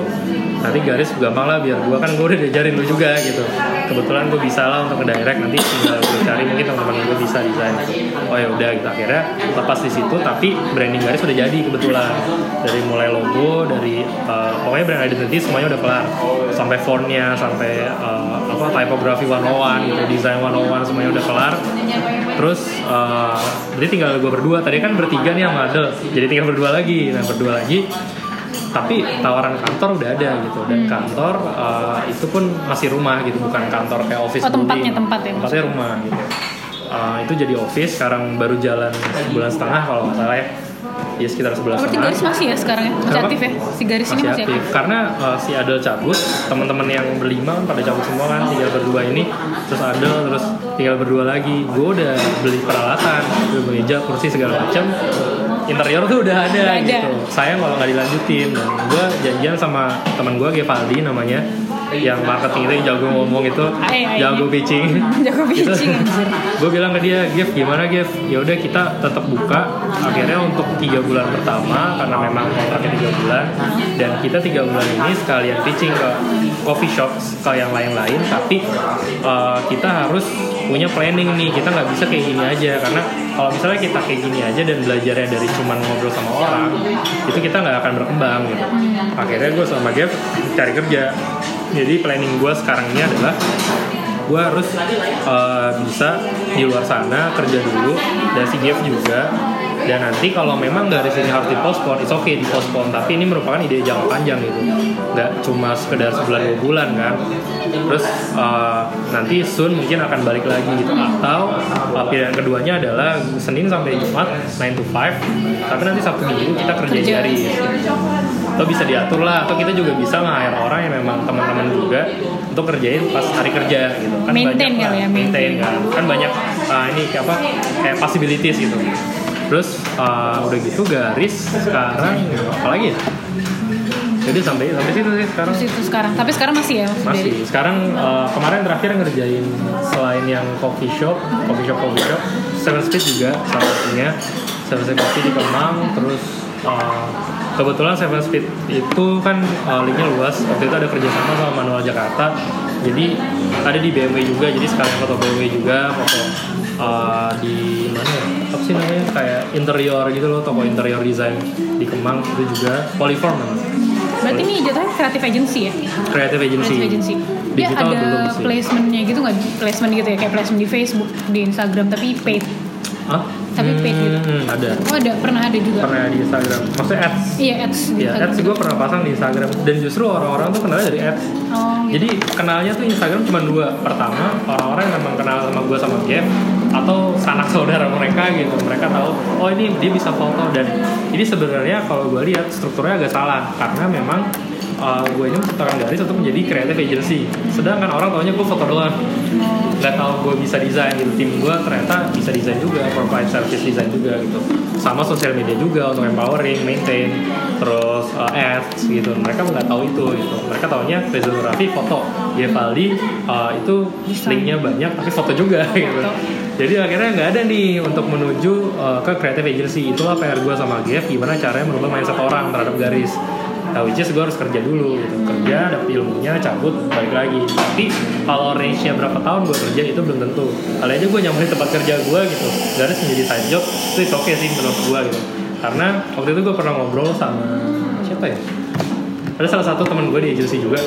nanti garis gampang lah biar gue kan gue udah diajarin lu juga gitu. Kebetulan gue bisa lah untuk ngedirect nanti tinggal gue cari mungkin teman-teman gue bisa desain. Oh ya udah gitu. Akhirnya lepas di situ tapi branding garis udah jadi kebetulan. Dari mulai logo dari uh, pokoknya brand identity semuanya udah kelar. Sampai fontnya sampai uh, apa typography 101 gitu design 101 semuanya udah kelar. Terus uh, berarti tinggal gue berdua. Tadi kan bertiga nih sama Adel. Jadi tinggal berdua lagi. Nah berdua lagi. Tapi tawaran kantor udah ada gitu. Dan kantor uh, itu pun masih rumah gitu. Bukan kantor kayak office Oh, tempatnya, building. tempat ya, tempatnya rumah gitu. Uh, itu jadi office. Sekarang baru jalan sebulan setengah kalau nggak salah ya ya sekitar sebulan berarti setengah garis masih ya sekarang ya? Masih Kenapa? aktif ya? Si garis ini masih aktif. karena uh, si Adel cabut teman-teman yang berlima kan pada cabut semua kan tinggal berdua ini terus Adel terus tinggal berdua lagi gue udah beli peralatan udah beli meja kursi segala macam interior tuh udah ada, Udah ada. gitu sayang kalau nggak dilanjutin dan gue janjian sama teman gue Gevaldi namanya yang marketing itu yang jago ngomong itu Ay, ay, jago pitching. Jago pitching, gue bilang ke dia Gif gimana Gif? Ya udah kita tetap buka. Akhirnya untuk tiga bulan pertama karena memang kontraknya tiga bulan dan kita tiga bulan ini sekalian pitching ke coffee shop ke yang lain-lain. Tapi uh, kita harus punya planning nih. Kita nggak bisa kayak gini aja karena kalau misalnya kita kayak gini aja dan belajarnya dari cuman ngobrol sama orang itu kita nggak akan berkembang gitu. Akhirnya gue sama Gif cari kerja jadi planning gue sekarang ini adalah gue harus uh, bisa di luar sana kerja dulu dan si Jeff juga dan nanti kalau memang garis ini harus dipospon, it's okay dipospon tapi ini merupakan ide jangka panjang gitu. Nggak cuma sekedar sebulan dua bulan kan? Terus uh, nanti soon mungkin akan balik lagi gitu. Atau uh, pilihan keduanya adalah Senin sampai Jumat 9 to 5 tapi nanti Sabtu Minggu kita kerja dari atau bisa diatur lah. Atau kita juga bisa nge-hire orang yang memang teman-teman juga untuk kerjain pas hari kerja gitu. Kan Maintain banyak kali ya, maintain maintain. kan. Kan banyak uh, ini kayak apa kayak possibilities gitu terus uh, udah gitu garis sekarang apa lagi ya? Jadi sampai sampai situ sih sekarang. Terus itu sekarang. Tapi sekarang masih ya masih. Dari sekarang uh, kemarin terakhir ngerjain selain yang coffee shop coffee shop coffee shop Seven Speed juga salah satunya. Seven Speed Coffee di Kemang terus uh, kebetulan Seven Speed itu kan uh, linknya luas waktu itu ada kerjasama sama Manual Jakarta jadi ada di BMW juga jadi sekalian foto BMW juga foto uh, di mana ya apa sih namanya kayak interior gitu loh toko interior design di Kemang itu juga Polyform namanya Berarti ini jatuhnya creative agency ya? Creative Agency. Creative agency. Dia Digital ada belum sih. placementnya gitu nggak? Placement gitu ya kayak placement di Facebook, di Instagram tapi paid. Hah? Tapi paid gitu. Hmm, ada. Oh ada pernah ada juga. Pernah di Instagram. Maksudnya ads. Iya ads Ya, Instagram. ads gue pernah pasang di Instagram dan justru orang-orang tuh kenalnya dari ads. Oh gitu. Jadi kenalnya tuh Instagram cuma dua. Pertama orang-orang yang memang kenal sama gue sama Jeff atau sanak saudara mereka gitu. Mereka tahu oh ini dia bisa foto dan ini sebenarnya kalau gue lihat strukturnya agak salah karena memang uh, gue ini menciptakan garis untuk menjadi creative agency. Sedangkan orang taunya gue foto doang nggak tahu gue bisa desain gitu. Tim gue ternyata bisa desain juga provide service design juga gitu. Sama sosial media juga untuk empowering maintain terus uh, ads gitu. Mereka nggak tahu itu gitu. Mereka taunya fotografi foto. Gevaldi uh, itu Desain. linknya banyak tapi foto juga gitu. Jadi akhirnya nggak ada nih untuk menuju uh, ke creative agency. Itulah PR gue sama Gev gimana caranya merubah mindset orang terhadap garis Nah, which is gue harus kerja dulu gitu. Kerja, dapet ilmunya, cabut, balik lagi. Tapi kalau range-nya berapa tahun gue kerja itu belum tentu. Kali aja gue nyamperin tempat kerja gue gitu. Garis menjadi side job, itu oke okay sih menurut gue gitu. Karena waktu itu gue pernah ngobrol sama siapa ya? Ada salah satu teman gue di agency juga.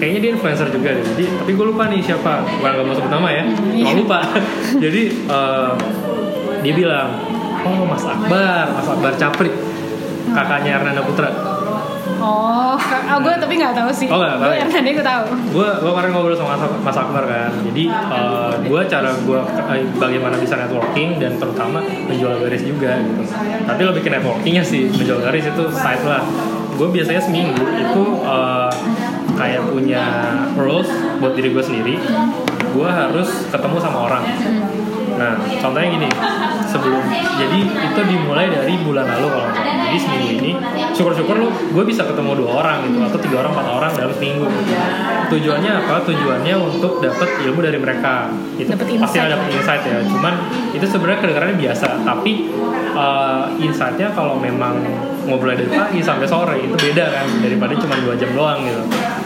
Kayaknya dia influencer juga deh. Jadi, tapi gue lupa nih siapa. Gue gak mau sebut nama ya. Mau lupa. Jadi eh, dia bilang, oh Mas Akbar, Mas Akbar Capri, kakaknya Hernanda Putra. Oh, ah, gue tapi nggak tahu sih. Oh, nggak tahu Gue ya? yang tadi gue tahu. gue gue kemarin ngobrol sama Mas, Akbar kan. Jadi gue cara gue bagaimana bisa networking dan terutama menjual garis juga gitu. Tapi lebih ke networkingnya sih. Menjual garis itu side lah. Gue biasanya seminggu itu eh, kayak punya rules buat diri gue sendiri. Gue harus ketemu sama orang. Nah, contohnya gini, sebelum jadi itu dimulai dari bulan lalu kalau nggak salah. Jadi seminggu ini, syukur-syukur lu, gue bisa ketemu dua orang gitu atau tiga orang empat orang dalam seminggu. Tujuannya apa? Tujuannya untuk dapat ilmu dari mereka. Itu Dapet pasti ada insight ya. Cuman itu sebenarnya kedengarannya biasa, tapi uh, insightnya kalau memang ngobrol dari pagi sampai sore itu beda kan daripada cuma dua jam doang gitu.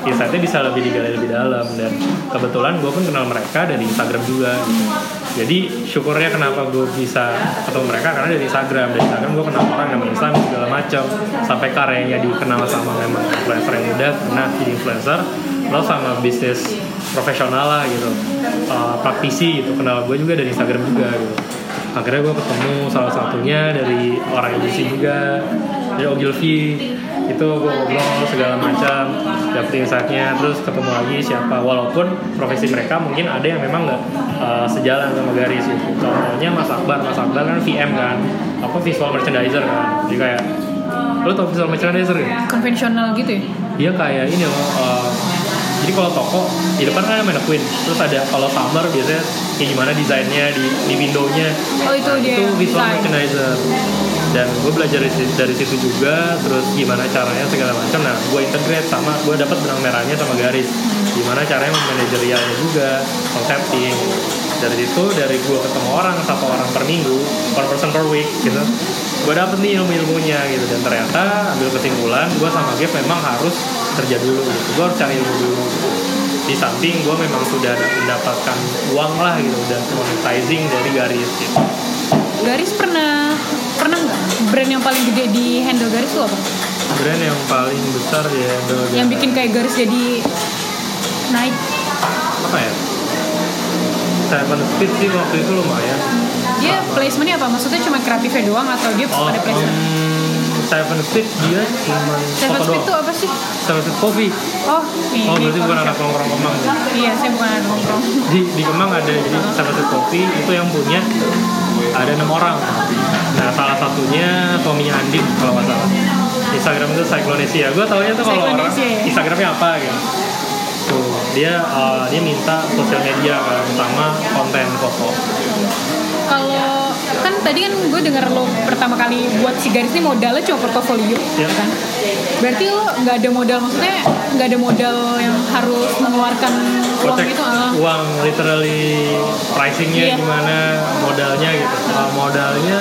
Insightnya bisa lebih digali lebih dalam dan kebetulan gue pun kenal mereka dari Instagram juga. Gitu. Jadi syukurnya kenapa gue bisa ketemu mereka? Karena dari Instagram. Dari Instagram gue kenal orang nama Islam segala macam. Sampai karyanya dikenal sama memang influencer yang udah pernah jadi influencer. Lo sama bisnis profesional lah gitu. Uh, praktisi gitu. Kenal gue juga dari Instagram juga gitu. Akhirnya gue ketemu salah satunya dari orang agency juga dari Ogilvy itu gue ngobrol segala macam dapet insightnya terus ketemu lagi siapa. Walaupun profesi mereka mungkin ada yang memang nggak uh, sejalan sama garis gitu contohnya Mas Akbar. Mas Akbar kan VM kan apa visual merchandiser kan. Jadi kayak lo tau visual merchandiser ya? Konvensional gitu ya? dia kayak ini loh uh, jadi kalau toko di depan kan ada mannequin terus ada kalau summer biasanya kayak gimana desainnya di di windownya. Oh, itu Nah, dia itu visual design. merchandiser dan gue belajar dari, dari situ juga terus gimana caranya segala macam. Nah gue integrate sama gue dapat benang merahnya sama garis. Gimana caranya memanajerialnya juga concepting dari situ dari gue ketemu orang satu orang per minggu per person per week gitu. Gue dapet nih ilmu ilmunya gitu. Dan ternyata ambil kesimpulan gue sama Gev memang harus kerja dulu gitu. Gue harus cari ilmu dulu. Gitu. di samping gue memang sudah mendapatkan uang lah gitu. Udah monetizing dari garis gitu. Garis pernah brand yang paling gede di handle garis tuh apa? brand yang paling besar ya Yang bikin kayak garis jadi naik. apa ya Seven Speed sih waktu itu lumayan Dia placementnya apa? Maksudnya cuma kreatifnya doang atau dia oh ada placement? um, Seven Speed dia cuma Seven Speed tuh apa sih? Seven Speed Coffee Oh, ini. oh berarti bukan anak nongkrong Kemang ya? Iya, saya bukan anak nongkrong. di di Kemang ada jadi Seven Speed Coffee itu yang punya ada enam orang. Nah salah satunya suaminya Andin kalau nggak salah. Instagram itu Cyclonesia. Gue taunya tuh kalau orang ya? Instagramnya apa gitu. Tuh dia eh, dia minta sosial media kan sama konten foto. Kalau kan tadi kan gue denger lo pertama kali buat si garis ini modalnya cuma portofolio, Iya. kan? Berarti lo nggak ada modal, maksudnya nggak ada modal yang harus mengeluarkan uang itu? ah. uang literally pricingnya Iya. gimana modalnya gitu Uh, modalnya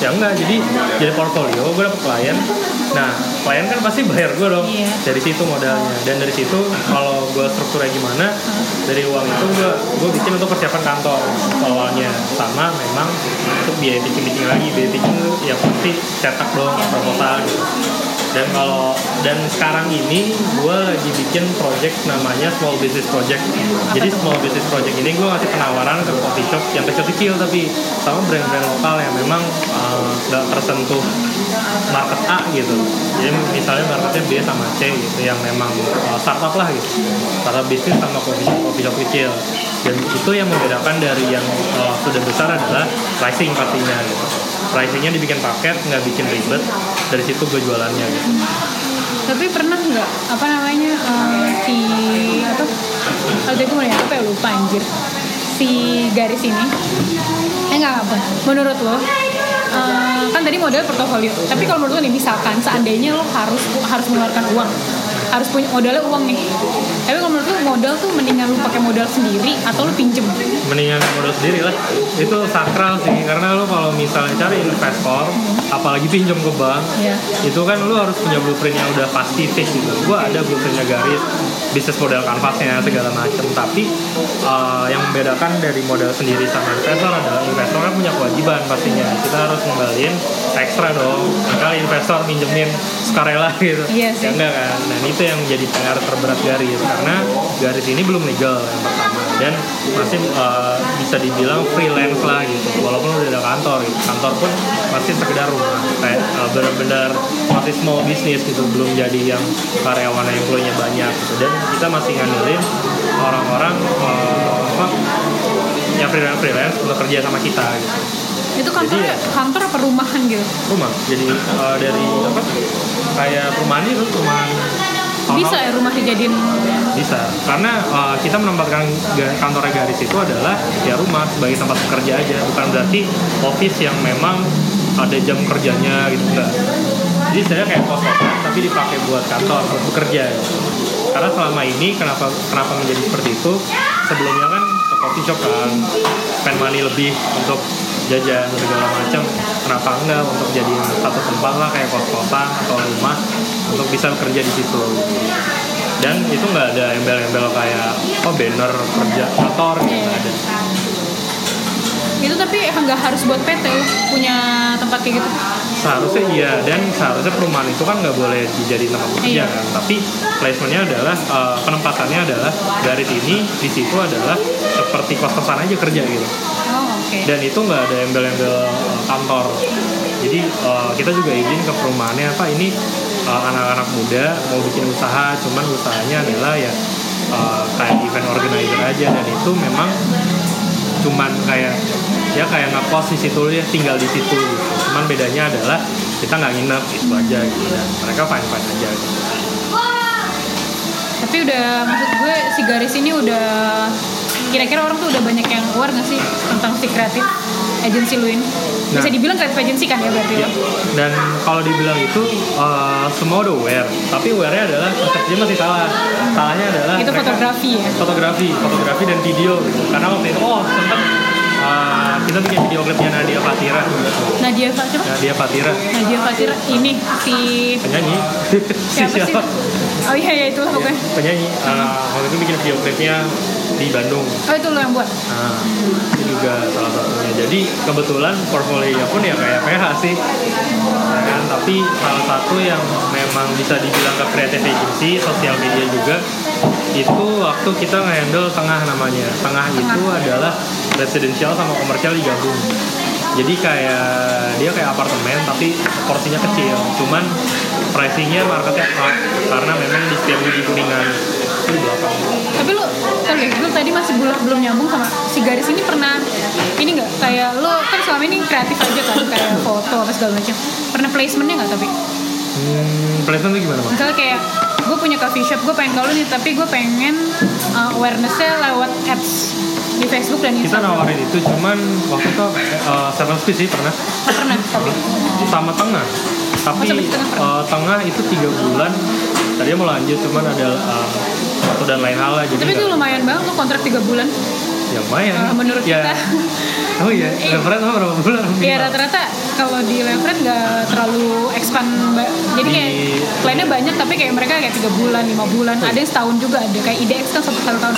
ya enggak jadi jadi portfolio gue dapet klien nah klien kan pasti bayar gue dong. Iya. dari situ modalnya. Dan dari situ kalau gue strukturnya gimana dari uang itu gue gue bikin untuk persiapan kantor. Awalnya sama memang untuk biaya pitching pitching lagi. Biaya pitching itu ya pasti cetak dong proposal gitu. Dan kalau dan sekarang ini gue lagi bikin project namanya small business project. Jadi small business project ini gue ngasih penawaran ke coffee shop yang kecil-kecil tapi sama brand-brand lokal yang memang uh, nggak tersentuh market A gitu jadi misalnya marketnya B sama C gitu yang memang uh, startup lah gitu startup bisnis sama coffee shop, coffee shop kecil dan itu yang membedakan dari yang uh, sudah besar adalah pricing pastinya gitu pricingnya dibikin paket nggak bikin ribet dari situ gue jualannya gitu Tapi pernah nggak apa namanya eh, si apa? Kalau gue mau apa ya lupa anjir. Si garis ini, eh nggak apa? Menurut lo, eh, kan tadi modal portofolio. Tapi kalau menurut lo nih misalkan seandainya lo harus harus mengeluarkan uang, harus punya modalnya uang nih. Tapi kalau menurut lo modal tuh mendingan lo pakai modal sendiri atau lo pinjem? mendingan modal sendiri lah itu sakral sih karena lu kalau misalnya cari investor apalagi pinjam ke bank Iya. itu kan lu harus punya blueprint yang udah pasti fix gitu gua ada blueprintnya garis bisnis model kanvasnya segala macem. Tapi uh, yang membedakan dari modal sendiri sama investor adalah investor kan punya kewajiban pastinya. Kita harus ngembaliin ekstra dong. Kali investor minjemin sukarela gitu. Iya sih. ya enggak kan? Dan itu yang menjadi PR terberat garis. Karena garis ini belum legal yang pertama dan masih uh, bisa dibilang freelance lah gitu. Walaupun udah ada kantor gitu. Kantor pun masih sekedar rumah. Kayak uh, benar-benar masih small business gitu. Belum jadi yang karyawan yang employee-nya banyak gitu. Dan kita masih ngandelin orang-orang uh, apa yang freelance freelance untuk kerja sama kita gitu. Itu kantor Jadi ya- kantor apa rumahan gitu? rumah. Jadi uh, dari apa kayak perumahan itu perumahan townhouse. Bisa ya rumah dijadiin Bisa, karena uh, kita menempatkan kantor garis itu adalah ya rumah sebagai tempat bekerja aja, bukan berarti office yang memang ada jam kerjanya gitu enggak. Jadi saya kayak kos tapi dipakai buat kantor buat bekerja. gitu. Karena selama ini kenapa kenapa menjadi seperti itu? Sebelumnya kan ke coffee shop kan, spend money lebih untuk jajan segala macam. Kenapa enggak untuk jadi satu tempat lah kayak kos kosan atau rumah untuk bisa bekerja di situ. Dan itu nggak ada embel-embel kayak oh banner kerja kantor gitu nggak ada. Itu tapi nggak harus buat PT punya tempat kayak gitu? Seharusnya iya dan seharusnya perumahan itu kan nggak boleh dijadiin tempat Iya. bekerja kan. Tapi placementnya adalah eh, penempatannya adalah garis ini di situ adalah seperti kos-kosan aja kerja gitu. Oh oke. Dan itu nggak ada embel-embel eh, kantor. Jadi eh, kita juga izin ke perumahannya apa ini anak-anak muda mau bikin usaha cuman usahanya adalah ya eh, kayak event organizer aja dan itu memang cuman kayak ya kayak ngekos di situ ya tinggal di situ gitu. cuman bedanya adalah kita nggak nginep itu aja gitu dan mereka fine fine aja gitu. tapi udah maksud gue si garis ini udah kira-kira orang tuh udah banyak yang aware nggak sih tentang si kreatif agency lu ini. Bisa Nah. dibilang kreatif agency kan ya berarti Ya, lo dan kalau dibilang itu eh, semua udah aware. Tapi aware-nya adalah persepsinya masih salah. Salahnya adalah itu mereka- fotografi ya? Fotografi fotografi dan video gitu. Karena waktu itu oh sempet uh, kita bikin video klipnya Nadia Fatira. Nadia Fa- siapa? Nadia Fatira. Nadia Fatira ini si penyanyi. Si Siapa sih? Oh iya iya itulah pokoknya. Ya, penyanyi uh, waktu itu bikin video klipnya di Bandung. Oh itu lo yang buat. nah itu juga salah satunya. Jadi kebetulan portfolio pun ya kayak PH sih. Ya kan tapi salah satu yang memang bisa dibilang ke creative agency sosial media juga itu waktu kita nge-handle tengah namanya. Tengah, itu adalah residential sama komersial digabung jadi kayak dia kayak apartemen tapi porsinya kecil. Cuman pricingnya marketnya up karena memang di setiap di kuningan itu di belakang Tapi lu, deh, lu tadi masih belum belum nyambung sama si garis ini pernah ini nggak kayak lu kan selama ini kreatif aja kan kayak foto apa segala macam. Pernah placementnya nggak tapi? Hmm, placement tuh gimana mas? Misalnya kayak gue punya coffee shop, gue pengen kalau nih tapi gue pengen uh, awarenessnya lewat ads di Facebook dan Kita Instagram. nawarin itu cuman waktu itu uh, seven speed sih pernah pernah tapi. sama tengah. Tapi Oh, uh, tengah itu tiga bulan. Tadinya mau lanjut cuman ada uh, satu dan lain hal lah jadi Tapi itu lumayan banget lo kontrak 3 bulan. Ya lumayan. Uh, menurut ya. kita. Oh iya, Iya. referensi sama berapa bulan? Ya rata-rata kalau di Levret nggak terlalu expand jadi kayak Di- kliennya banyak tapi kayak mereka kayak tiga bulan lima bulan ada yang setahun juga ada kayak IDX kan satu satu tahun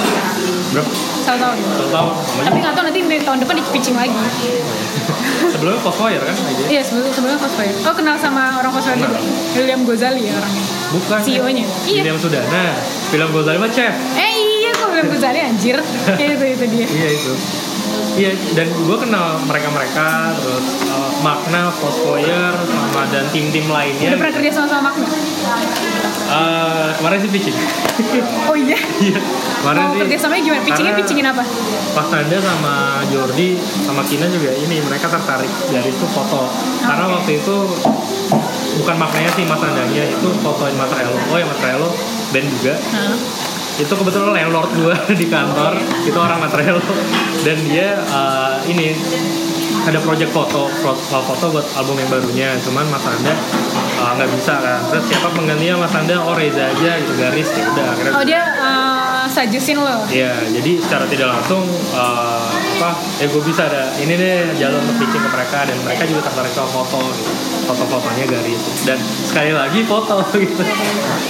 Berapa? satu tahun Satu tahun. Tapi nggak tahu nanti tahun depan di pitching lagi Sebelumnya Fosfire kan ide? iya sebelum sebelumnya Fosfire oh kenal sama orang Fosfire juga William Gozali ya orangnya Bukan. CEO-nya. Iya. William Sudana. Film Gozali mah chef. eh William Gozali anjir itu itu dia Iya itu. Iya dan gue kenal mereka-mereka terus uh, Magna, Fosfoyer sama dan tim-tim lainnya. udah pernah kerja sama sama Magna Eh, kemarin sih pitching. oh iya Iya. Kemarin mau sih. kerja samanya gimana pitchingnya pitchingin apa Pas Nanda sama Jordi sama Kina juga ini mereka tertarik dari itu foto. Karena Oke. waktu itu bukan maknanya sih Mas Nandanya itu fotoin Mas Relo. Oh ya Mas Relo band juga. Nah. Itu kebetulan landlord gue di kantor. Itu orang Matrelo dan dia uh, ini ada project foto. Foto buat album yang barunya. Cuman Mas Anda uh, nggak bisa kan. Terus siapa penggantinya? Mas Anda oh Reza aja gitu garis ya udah akhirnya oh dia uh, suggestin lo Iya, jadi secara tidak langsung uh, apa? Ya gue bisa ada ini deh jalur untuk pitching ke mereka dan mereka juga tertarik sama foto gitu. Foto-fotonya garis dan sekali lagi foto gitu.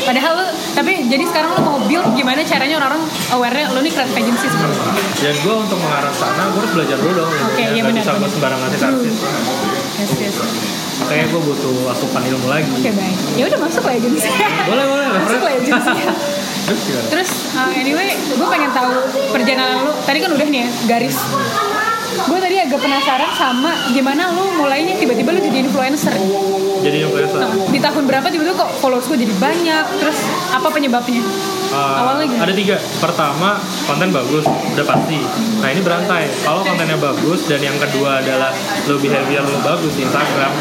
Padahal lu, tapi jadi sekarang lu mau build gimana caranya orang-orang aware-nya lu nih creative agency sebenarnya. Dan gue untuk mengarah sana gue harus belajar dulu dong. Oke, Ya, iya benar, bisa gue sembarangan artis artis. Yes, yes. Makanya gue butuh asupan ilmu lagi. Oke baik. Ya udah masuk lah agency. Boleh boleh. Masuk lah agency. Terus uh, anyway, gue pengen tahu perjalanan lu. Tadi kan udah nih ya garis. Gue tadi agak penasaran sama gimana lu mulainya tiba-tiba lu jadi influencer. Jadi influencer. Nah, di tahun berapa tiba-tiba kok followers gue jadi banyak? Terus apa penyebabnya? Uh, Awalnya gimana? ada tiga pertama konten bagus udah pasti nah ini berantai kalau kontennya bagus dan yang kedua adalah lo behavior lo bagus di Instagram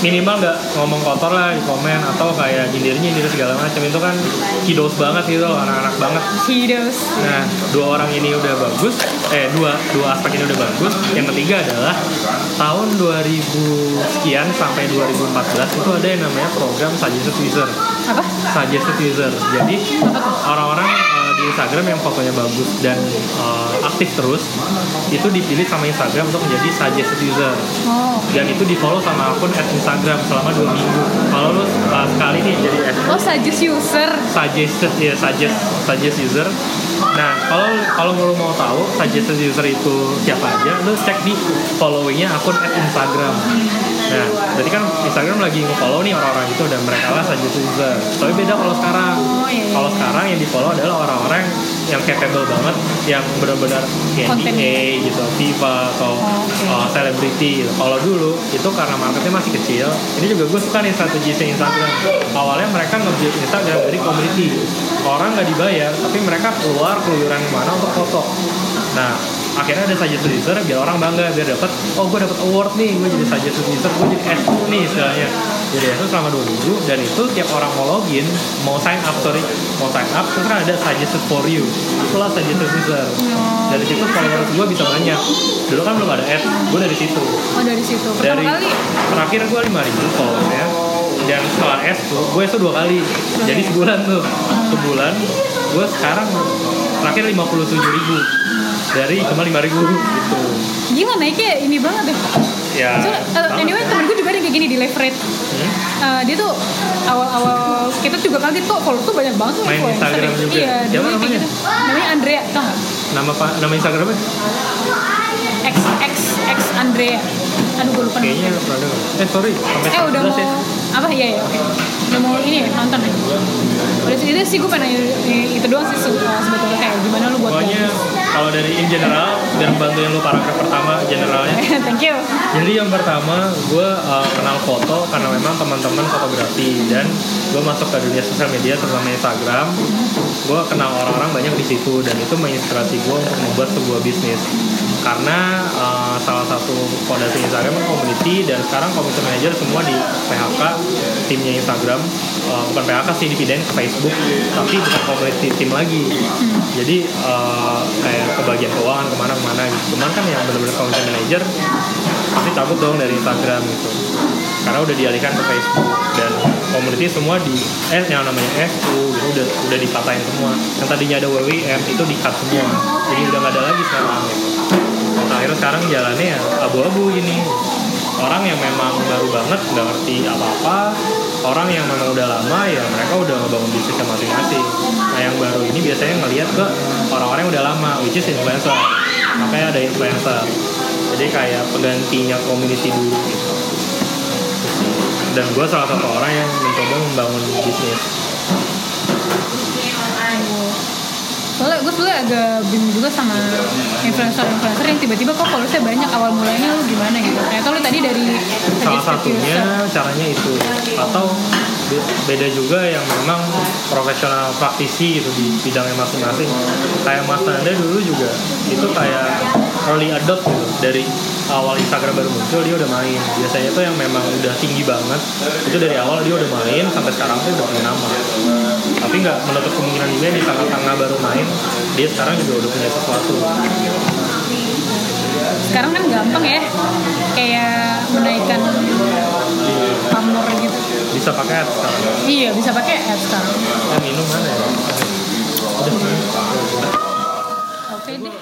minimal nggak ngomong kotor lah di komen atau kayak nyindir nyindir segala macam itu kan kidos banget gitu loh anak-anak banget Hidos. Nah, dua orang ini udah bagus, eh dua dua aspek ini udah bagus. Yang ketiga adalah tahun 2000 sekian sampai 2014 itu ada yang namanya program suggested user. Apa? Suggested user. Jadi orang-orang eh, di Instagram yang fotonya bagus dan eh, aktif terus itu dipilih sama Instagram untuk menjadi suggested user Oh. dan itu di follow sama akun at Instagram selama dua minggu. Kalau lu eh, sekali nih jadi at Oh, suggest user. suggested ya suggest suggest user nah kalau kalau lu mau tahu suggested user itu siapa aja lu cek di followingnya akun at Instagram nah berarti kan Instagram lagi nge-follow nih orang-orang itu dan mereka lah suggested user tapi beda kalau sekarang Oh, iya, iya. kalau sekarang yang di follow adalah orang-orang yang capable banget yang benar-benar. DA gitu Viva atau Oh, uh, selebriti gitu. Kalau dulu itu karena marketnya masih kecil, ini juga gue suka nih strategi Instagram. Awalnya mereka nge-build Instagram dari community. Orang nggak dibayar, tapi mereka keluar keluyuran ke mana untuk foto. Nah, akhirnya ada suggested user biar orang bangga biar dapat oh gue dapat award nih gue jadi suggested user gue jadi S2 nih istilahnya. Jadi itu selama dua minggu dan itu tiap orang mau login mau sign up sorry mau sign up terus kan ada suggested for you itulah suggested user dari situ followers gue bisa banyak. Dulu kan belum ada ads gue dari situ. Oh, dari situ. Pertama dari kali? terakhir gue lima ribu followersnya dan setelah S tuh gue itu dua kali. Jadi sebulan tuh. Sebulan gue sekarang terakhir lima puluh tujuh ribu dari cuma lima ribu gitu gila naiknya ini banget deh. ya So, uh, banget anyway ya. temen gue juga ada kayak gini di leverage Hmm? Eh, dia tuh awal-awal kita juga kaget kok follow tuh banyak banget Main influencer Instagram ya. juga. Iya, Siapa namanya? gitu. Namanya Andrea, tau gak? Nama pak nama Instagramnya? X X X Andrea. Aduh gue lupa. namanya. Kayaknya pernah. Eh sorry, sampai Eh udah 11 ya. mau apa iya ya oke. Udah mau ini ya nonton ya. Udah sih gue pengen itu doang sih uh, sebetulnya kayak gimana lu buat Pokoknya kalau dari in general, biar bantuin lu paragraf pertama generalnya. Thank you. Jadi yang pertama, gue uh, kenal foto karena memang teman-teman fotografi dan gue masuk ke dunia sosial media terutama Instagram. Gue kenal orang-orang banyak di situ dan itu menginspirasi gue untuk membuat sebuah bisnis. Karena uh, salah satu fondasi Instagram kan community dan sekarang community manager semua di PHK timnya Instagram Uh, bukan PHK sih dipindahin ke Facebook tapi bukan community tim lagi jadi uh, kayak kebagian keuangan ke mana-kemana gitu. Cuman kan yang benar-benar community manager pasti cabut dong dari Instagram gitu. Karena udah dialihkan ke Facebook dan community semua di eh yang namanya FU gitu udah udah dipatahin semua. Yang tadinya ada WWM itu di cut semua. Jadi udah nggak ada lagi sekarang gitu. Akhirnya sekarang jalannya ya abu-abu gini orang yang memang baru banget nggak ngerti apa-apa orang yang memang udah lama ya mereka udah ngebangun bisnisnya masing-masing. Nah yang baru ini biasanya ngelihat ke orang-orang yang udah lama which is influencer. Makanya ada influencer. Jadi kayak penggantinya community dulu gitu. Dan gue salah satu orang yang mencoba membangun bisnis Soalnya gue sebenernya agak bingung juga sama influencer-influencer yang tiba-tiba kok followersnya banyak? Awal mulanya lu gimana? Gitu. Ternyata lu tadi dari salah satunya user. caranya itu. Atau be- beda juga yang memang profesional praktisi gitu di bidangnya masing-masing. Kayak Mas Nanda dulu juga itu kayak early adopt gitu. Dari awal Instagram baru muncul dia udah main. Biasanya tuh yang memang udah tinggi banget itu dari awal dia udah main sampai sekarang tuh udah punya nama tapi nggak menutup kemungkinan juga di tengah-tengah baru main dia sekarang juga udah punya sesuatu Sekarang kan gampang ya, kayak menaikkan pamor gitu. bisa pakai ads sekarang Iya bisa pakai ads sekarang. minum mana ya udah Oke deh.